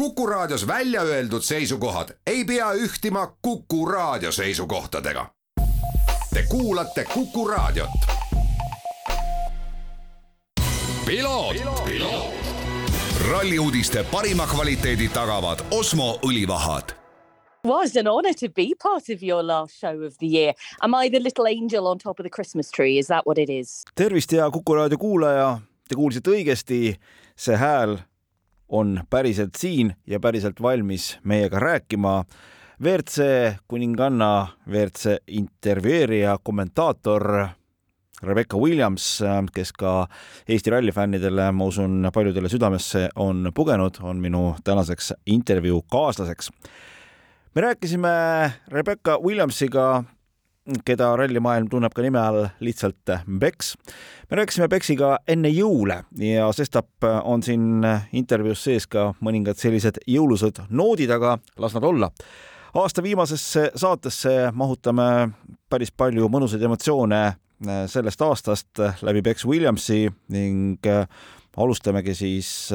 Kuku Raadios välja öeldud seisukohad ei pea ühtima Kuku Raadio seisukohtadega. Te kuulate Kuku Raadiot. ralli uudiste parima kvaliteedi tagavad Osmo õlivahad was an honour to be part of your last show of the year. Am I the little angel on top of the Christmas tree? Is that what it is? tervist, hea Kuku raadio kuulaja. Te kuulsite õigesti. see hääl on päriselt siin ja päriselt valmis meiega rääkima. WRC kuninganna, WRC intervjueerija, kommentaator Rebecca Williams, kes ka Eesti rallifännidele, ma usun, paljudele südamesse on pugenud, on minu tänaseks intervjuu kaaslaseks. me rääkisime Rebecca Williamsiga keda rallimaailm tunneb ka nime all lihtsalt Bex. me rääkisime Bexiga enne jõule ja sestap on siin intervjuus sees ka mõningad sellised jõulusad noodid, aga las nad olla. aasta viimasesse saatesse mahutame päris palju mõnusaid emotsioone sellest aastast läbi Bex Williamsi ning alustamegi siis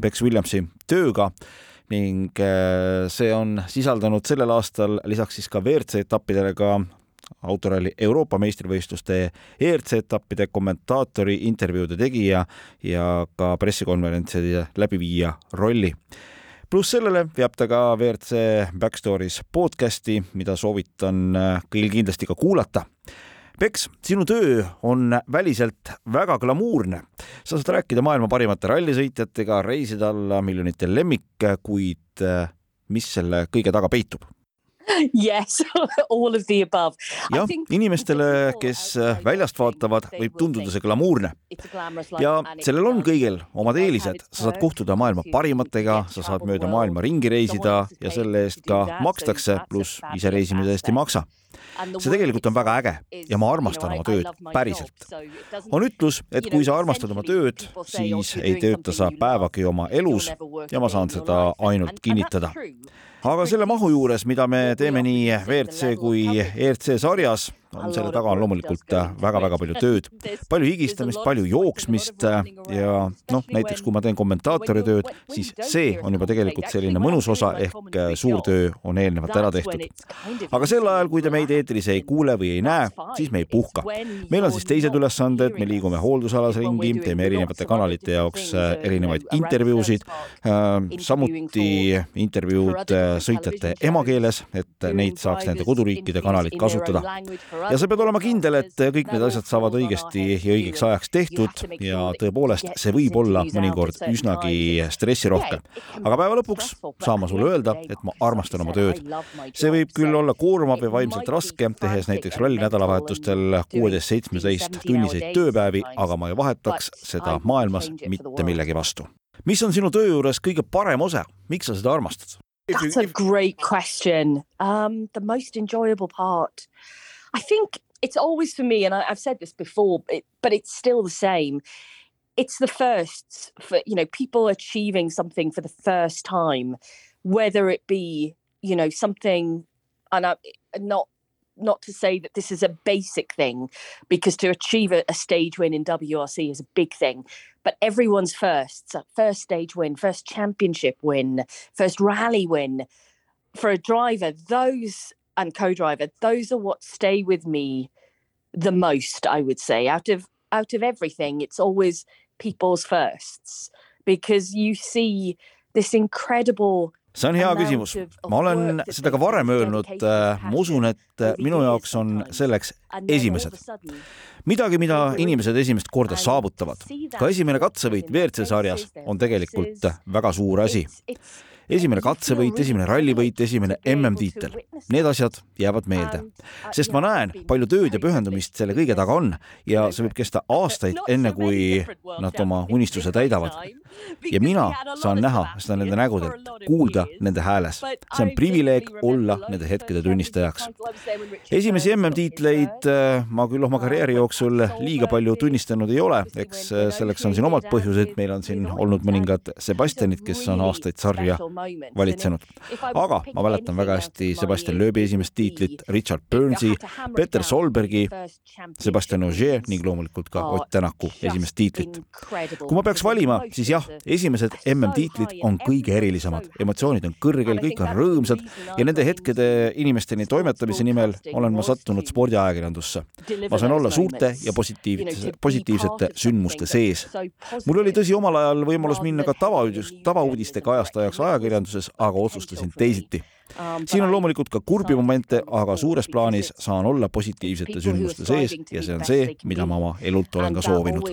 Bex Williamsi tööga ning see on sisaldanud sellel aastal lisaks siis ka WRC etappidele ka autoralli Euroopa meistrivõistluste ERC etappide kommentaatori, intervjuude tegija ja ka pressikonverentside läbiviija rolli. pluss sellele veab ta ka WRC Backstories podcasti, mida soovitan kõigil kindlasti ka kuulata Peks, sinu töö on väliselt väga glamuurne. sa saad rääkida maailma parimate rallisõitjatega, reisida alla miljonite lemmik, kuid mis selle kõige taga peitub? Yes, all of the above. jah, inimestele, kes väljast vaatavad, võib tunduda see glamuurne. ja sellel on kõigil omad eelised, sa saad kohtuda maailma parimatega, sa saad mööda maailma ringi reisida ja selle eest ka makstakse, pluss ise reisimise eest ei maksa see tegelikult on väga äge. ja ma armastan oma tööd päriselt. on ütlus, et kui sa armastad oma tööd, siis ei tööta sa päevagi oma elus ja ma saan seda ainult kinnitada. aga selle mahu juures, mida me teeme nii WRC kui ERC sarjas, on selle taga on loomulikult väga-väga palju tööd, palju higistamist, palju jooksmist ja noh, näiteks kui ma teen kommentaatori tööd, siis see on juba tegelikult selline mõnus osa ehk suur töö on eelnevalt ära tehtud. aga sel ajal, kui te meid eetris ei kuule või ei näe, siis me ei puhka. meil on siis teised ülesanded, me liigume hooldusalas ringi, teeme erinevate kanalite jaoks erinevaid intervjuusid, samuti intervjuud sõitjate emakeeles, et neid saaks nende koduriikide kanalid kasutada. Ja sa pead olema kindel, et kõik need asjad saavad õigesti ja õigeks ajaks tehtud ja tõepoolest, see võib olla mõnikord üsnagi stressirohke. aga päeva lõpuks saan ma sulle öelda, et ma armastan oma tööd. see võib küll olla koormav ja vaimselt raske, tehes näiteks ralli nädalavahetustel kuueteist, seitsmeteist tunniseid tööpäevi, aga ma ei vahetaks seda maailmas mitte millegi vastu mis on sinu töö juures kõige parem osa, miks sa seda armastad? That's a great question. Um, the most enjoyable part, I think it's always for me, and I, have said this before, it, but it's still the same. It's the firsts for you know people achieving something for the first time, whether it be you know something, and I, not not to say that this is a basic thing, because to achieve a, a stage win in WRC is a big thing. But everyone's first, uh, first stage win, first championship win, first rally win for a driver, those and co-driver, those are what stay with me the most, I would say. Out of out of everything, it's always people's firsts because you see this incredible see on hea küsimus. ma olen seda ka varem öelnud, ma usun, et minu jaoks on selleks esimesed. midagi, mida inimesed esimest korda saavutavad. ka esimene katsevõit WRC sarjas on tegelikult väga suur asi esimene katsevõit, esimene rallivõit, esimene MM-tiitel. Need asjad jäävad meelde, sest ma näen, palju tööd ja pühendumist selle kõige taga on ja see võib kesta aastaid, enne kui nad oma unistuse täidavad. ja mina saan näha seda nende nägudelt, kuulda nende hääles. see on privileeg olla nende hetkede tunnistajaks. esimesi MM-tiitleid äh, ma küll oma karjääri jooksul liiga palju tunnistanud ei ole, eks äh, selleks on siin omad põhjused, meil on siin olnud mõningad Sebastianid, kes on aastaid sarja valitsenud. aga ma mäletan väga hästi Sebastian Loebi esimest tiitlit, Richard Burnsi, Peter Solbergi, Sebastian Ogier ning loomulikult ka Ott Tänaku esimest tiitlit. kui ma peaks valima, siis jah, esimesed MM-tiitlid on kõige erilisemad, emotsioonid on kõrgel, kõik on rõõmsad ja nende hetkede inimesteni toimetamise nimel olen ma sattunud spordiajakirjandusse. ma saan olla suurte ja positiivsete, positiivsete sündmuste sees. mul oli tõsi omal ajal võimalus minna ka tavauudis, tavauudiste kajastajaks ajakirjanduses, aga otsustasin teisiti siin on loomulikult ka kurbi momente, aga suures plaanis saan olla positiivsete sündmuste sees ja see on see, mida ma oma elult olen ka soovinud.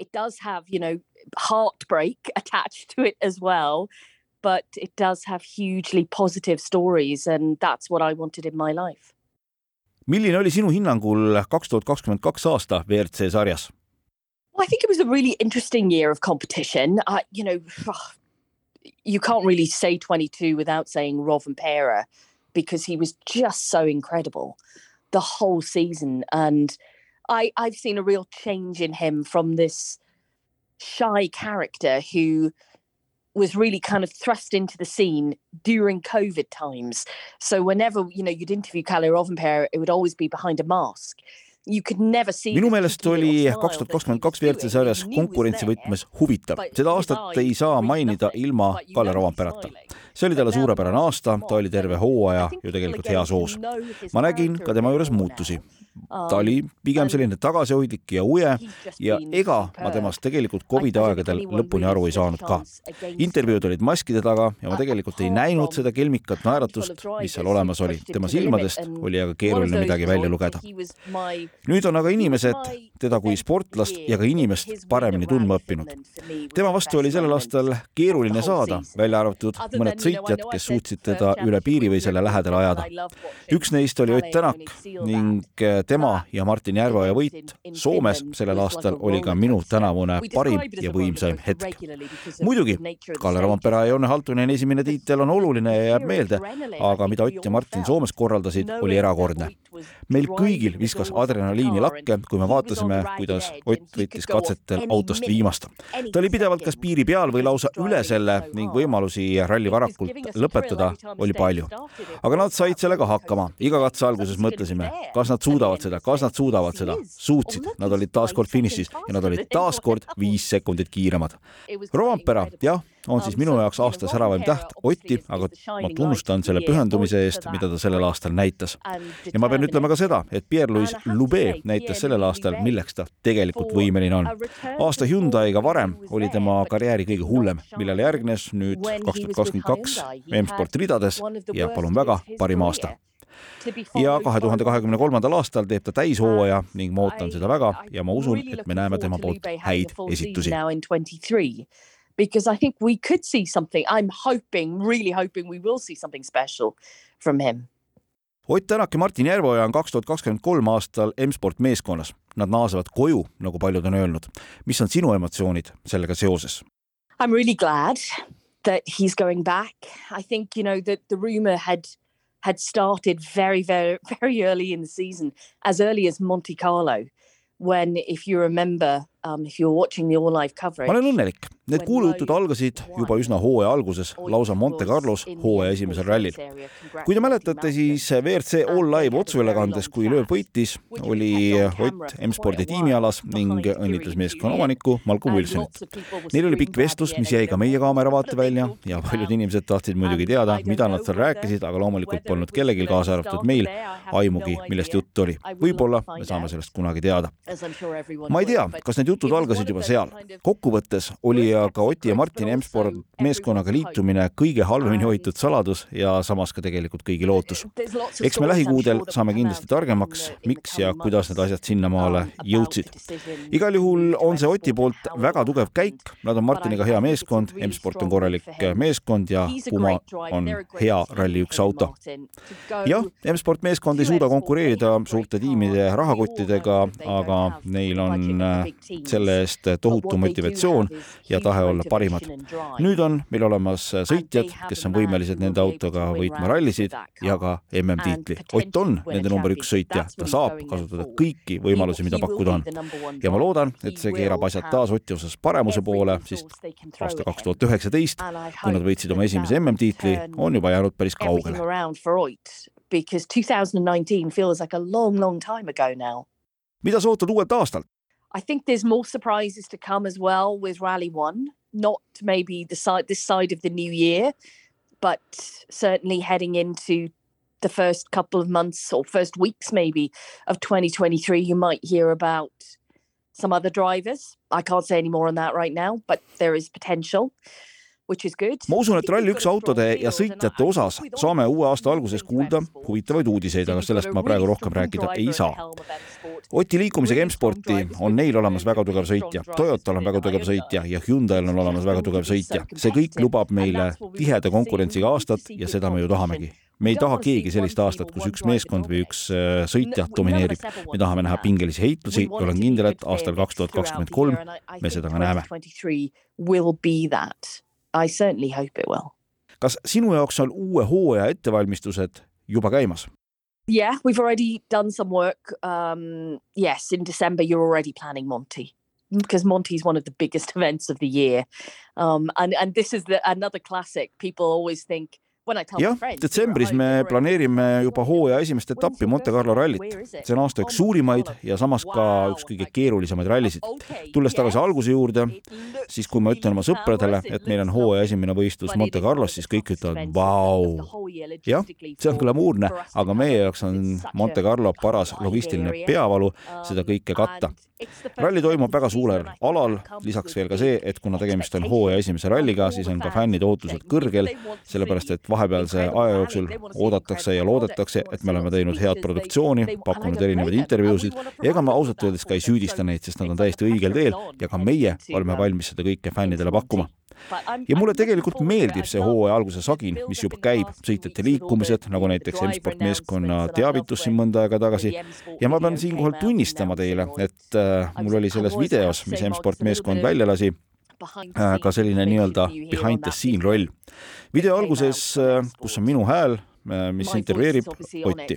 It does have, you know, heartbreak attached to it as well, but it does have hugely positive stories and that's what I wanted in my life. milline oli sinu hinnangul kaks tuhat kakskümmend kaks aasta WRC sarjas? Well, I think it was a really interesting year of competition. Uh, you know, you can't really say 22 without saying Rovanpera because he was just so incredible the whole season. And I, I've seen a real change in him from this shy character who was really kind of thrust into the scene during COVID times. So whenever, you know, you'd interview Kalle Rovanpera, it would always be behind a mask. Minu meelest oli kaks tuhat kakskümmend kaks WRC sarjas konkurentsi võtmes huvitav. seda aastat ei saa mainida ilma Kalle Rovanperata. see oli talle suurepärane aasta, ta oli terve hooaja ju tegelikult heas hoos. ma nägin ka tema juures muutusi ta oli pigem selline tagasihoidlik ja uje ja ega ma temast tegelikult Covidi aegadel lõpuni aru ei saanud ka. intervjuud olid maskide taga ja ma tegelikult ei näinud seda kelmikat naeratust, mis seal olemas oli. tema silmadest oli aga keeruline midagi välja lugeda. nüüd on aga inimesed teda kui sportlast ja ka inimest paremini tundma õppinud. tema vastu oli sellel aastal keeruline saada, välja arvatud mõned sõitjad, kes suutsid teda üle piiri või selle lähedale ajada. üks neist oli Ott Tänak ning tema ja Martin Järveoja võit Soomes sellel aastal oli ka minu tänavune parim ja võimsaim hetk. muidugi, Kalle Rompera ja Jonne Haltuneni esimene tiitel on oluline ja jääb meelde, aga mida Ott ja Martin Soomes korraldasid, oli erakordne. meil kõigil viskas adrenaliini lakke, kui me vaatasime, kuidas Ott võttis katsetel autost viimast. ta oli pidevalt kas piiri peal või lausa üle selle ning võimalusi ralli varakult lõpetada oli palju. aga nad said sellega hakkama. iga katse alguses mõtlesime, kas nad suudavad suudavad seda, kas nad suudavad seda, suutsid, nad olid taas kord finišis ja nad olid taas kord viis sekundit kiiremad. Rovampera, jah, on siis minu jaoks aasta säravaim täht Otti, aga ma tunnustan selle pühendumise eest, mida ta sellel aastal näitas. ja ma pean ütlema ka seda, et Pierre-Louis Loubet näitas sellel aastal, milleks ta tegelikult võimeline on. aasta Hyundai'ga varem oli tema karjääri kõige hullem, millele järgnes nüüd kaks tuhat kakskümmend kaks M-sport ridades ja palun väga, parim aasta ja kahe tuhande kahekümne kolmandal aastal teeb ta täishooaja ning ma ootan seda väga ja ma usun, et me näeme tema poolt häid esitusi. Because I think we could see something, I am hoping, really hoping we will see something special from him. Ott Tänak ja Martin Järveoja on kaks tuhat kakskümmend kolm aastal M-sport meeskonnas. Nad naasevad koju, nagu paljud on öelnud. mis on sinu emotsioonid sellega seoses? I am really glad that he's going back. I think, you know, that the rumor had had started very, very, very early in the season, as early as Monte Carlo, when, if you remember, um, if you were watching the all live coverage. ma olen õnnelik, Need kuulujutud algasid juba üsna hooaja alguses, lausa Monte Carlos hooaja esimesel rallil. kui te mäletate, siis WRC All Live otseülekandes, kui lööb võitis, oli Ott M-spordi tiimialas ning õnnitles meeskonna omanikku Malcolm Wilsonit. Neil oli pikk vestlus, mis jäi ka meie kaamera vaatevälja ja paljud inimesed tahtsid muidugi teada, mida nad seal rääkisid, aga loomulikult polnud kellelgi, kaasa arvatud meil, aimugi, millest juttu oli. võib-olla me saame sellest kunagi teada. ma ei tea, kas need jutud algasid juba seal. kokkuvõttes oli ja ka Oti ja Martini M-sport meeskonnaga liitumine kõige halvemini hoitud saladus ja samas ka tegelikult kõigi lootus. eks me lähikuudel saame kindlasti targemaks, miks ja kuidas need asjad sinnamaale jõudsid. igal juhul on see Oti poolt väga tugev käik, nad on Martiniga hea meeskond, M-sport on korralik meeskond ja Puma on hea Rally1 auto. jah, M-sport meeskond ei suuda konkureerida suurte tiimide rahakottidega, aga neil on selle eest tohutu motivatsioon ja tahe olla parimad. nüüd on meil olemas sõitjad, kes on võimelised nende autoga võitma rallisid ja ka MM-tiitli. Ott on nende number üks sõitja, ta saab kasutada kõiki võimalusi, mida pakkuda on. ja ma loodan, et see keerab asjad taas Oti osas paremuse poole, sest aasta kaks tuhat üheksateist, kui nad võitsid oma esimese MM-tiitli, on juba jäänud päris kaugele. Because 2019 feels like a long, long time ago now. mida sa ootad uuelt aastalt? I think there's more surprises to come as well with Rally One. Not maybe the side this side of the new year, but certainly heading into the first couple of months or first weeks maybe of 2023, you might hear about some other drivers. I can't say any more on that right now, but there is potential. Ma usun, et Rally1 autode ja sõitjate osas saame uue aasta alguses kuulda huvitavaid uudiseid, aga sellest ma praegu rohkem rääkida ei saa. Oti liikumisega M-sporti on neil olemas väga tugev sõitja, Toyotal on väga tugev sõitja ja Hyundai'l on olemas väga tugev sõitja. see kõik lubab meile tiheda konkurentsiga aastat ja seda me ju tahamegi. Me ei taha keegi sellist aastat, kus üks meeskond või üks äh, sõitja domineerib. me tahame näha pingelisi heitlusi. Ja olen kindel, et aastal kaks tuhat kakskümmend kolm me seda ka näeme. I certainly hope it will. kas sinu jaoks on uue hooaja ettevalmistused juba käimas? Yeah, we've already done some work. Um, yes, in December you're already planning Monty because Monty is one of the biggest events of the year. Um, and, and this is the, another classic. People always think jah, detsembris me planeerime juba hooaja esimest etappi Monte Carlo rallit. see on aasta üks suurimaid ja samas ka üks kõige keerulisemaid rallisid. tulles tagasi alguse juurde, siis kui ma ütlen oma sõpradele, et meil on hooaja esimene võistlus Monte Carlos, siis kõik ütlevad vau. jah, see on glamuurne, aga meie jaoks on Monte Carlo paras logistiline peavalu seda kõike katta ralli toimub väga suurel alal, lisaks veel ka see, et kuna tegemist on hooaja esimese ralliga, siis on ka fännide ootused kõrgel, sellepärast et vahepealse aja jooksul oodatakse ja loodetakse, et me oleme teinud head produktsiooni, pakkunud erinevaid intervjuusid. Ja ega ma ausalt öeldes ka ei süüdista neid, sest nad on täiesti õigel teel ja ka meie oleme valmis seda kõike fännidele pakkuma ja mulle tegelikult meeldib see hooaja alguse sagin, mis juba käib, sõitjate liikumised, nagu näiteks M-sport meeskonna teavitus siin mõnda aega tagasi. ja ma pean siinkohal tunnistama teile, et äh, mul oli selles videos, mis M-sport meeskond välja lasi, äh, ka selline nii-öelda behind the scene roll. video alguses, äh, kus on minu hääl mis intervjueerib Otti.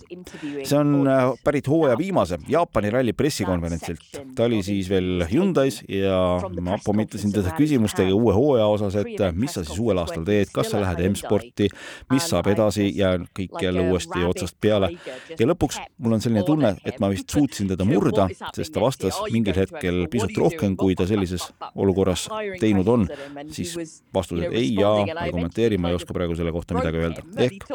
see on äh, pärit hooaja viimase Jaapani ralli pressikonverentsilt. ta oli siis veel Hyundai's ja ma pommitasin teda küsimustega uue hooaja osas, et mis sa siis uuel aastal teed, kas sa lähed M-sporti, mis saab edasi ja kõik jälle uuesti otsast peale. ja lõpuks mul on selline tunne, et ma vist suutsin teda murda, sest ta vastas mingil hetkel pisut rohkem, kui ta sellises olukorras teinud on. siis vastused ei ja ma ei kommenteeri, ma ei oska praegu selle kohta midagi öelda. ehk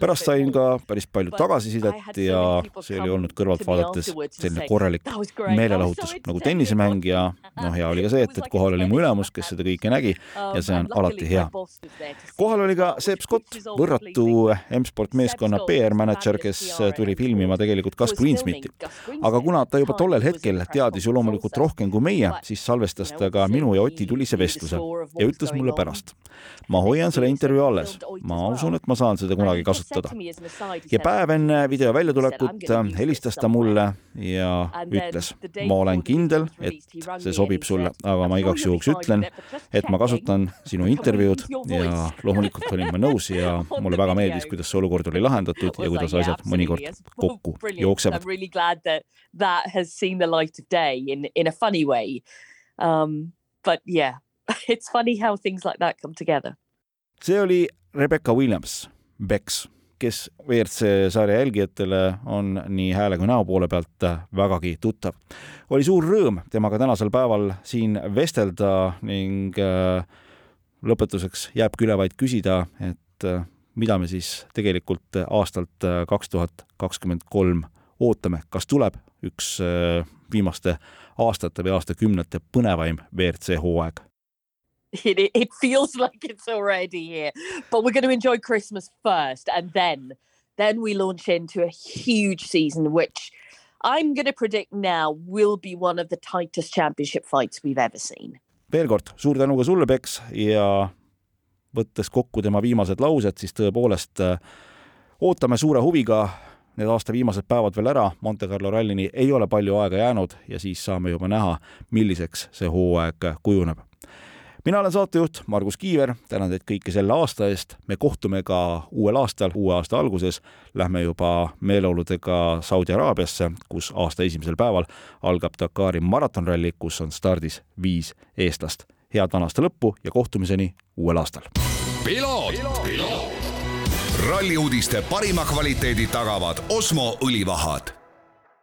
pärast sain ka päris palju tagasisidet ja see oli olnud kõrvalt vaadates selline korralik meelelahutus nagu tennisemäng ja noh, hea oli ka see, et, et kohal oli mu ülemus, kes seda kõike nägi ja see on alati hea. kohal oli ka Sepp Scott, võrratu M-sport meeskonna PR-mänedžer, kes tuli filmima tegelikult Gus Greensmiti. aga kuna ta juba tollel hetkel teadis ju loomulikult rohkem kui meie, siis salvestas ta ka minu ja Oti tulise vestluse ja ütles mulle pärast. ma hoian selle intervjuu alles, ma usun, et ma saan seda kunagi kasutada kasutada. ja päev enne video väljatulekut helistas ta mulle ja ütles, ma olen kindel, et see sobib sulle, aga ma igaks juhuks ütlen, et ma kasutan sinu intervjuud ja loomulikult olin ma nõus ja mulle väga meeldis, kuidas see olukord oli lahendatud ja kuidas asjad mõnikord kokku jooksevad. Um, but yeah, it's funny how things like that come together. see oli Rebecca Williams, Bex kes WRC sarja jälgijatele on nii hääle kui näo poole pealt vägagi tuttav. oli suur rõõm temaga tänasel päeval siin vestelda ning äh, lõpetuseks jääbki üle vaid küsida, et äh, mida me siis tegelikult aastalt äh, kaks tuhat kakskümmend kolm ootame, kas tuleb üks viimaste aastate või aastakümnete põnevaim WRC hooaeg? It, it feels like it's already here. But we're going to enjoy Christmas first, and then then we launch into a huge season, which I'm going to predict now will be one of the tightest championship fights we've ever seen. veel kord suur tänu ka sulle, Peks, ja võttes kokku tema viimased laused, siis tõepoolest äh, ootame suure huviga need aasta viimased päevad veel ära, Monte Carlo rallini ei ole palju aega jäänud ja siis saame juba näha, milliseks see hooaeg kujuneb mina olen saatejuht Margus Kiiver, tänan teid kõiki selle aasta eest. me kohtume ka uuel aastal, uue aasta alguses. Lähme juba meeleoludega Saudi Araabiasse, kus aasta esimesel päeval algab Dakari maratonralli, kus on stardis viis eestlast. head vana aasta lõppu ja kohtumiseni uuel aastal. ralli uudiste parima kvaliteedi tagavad Osmo õlivahad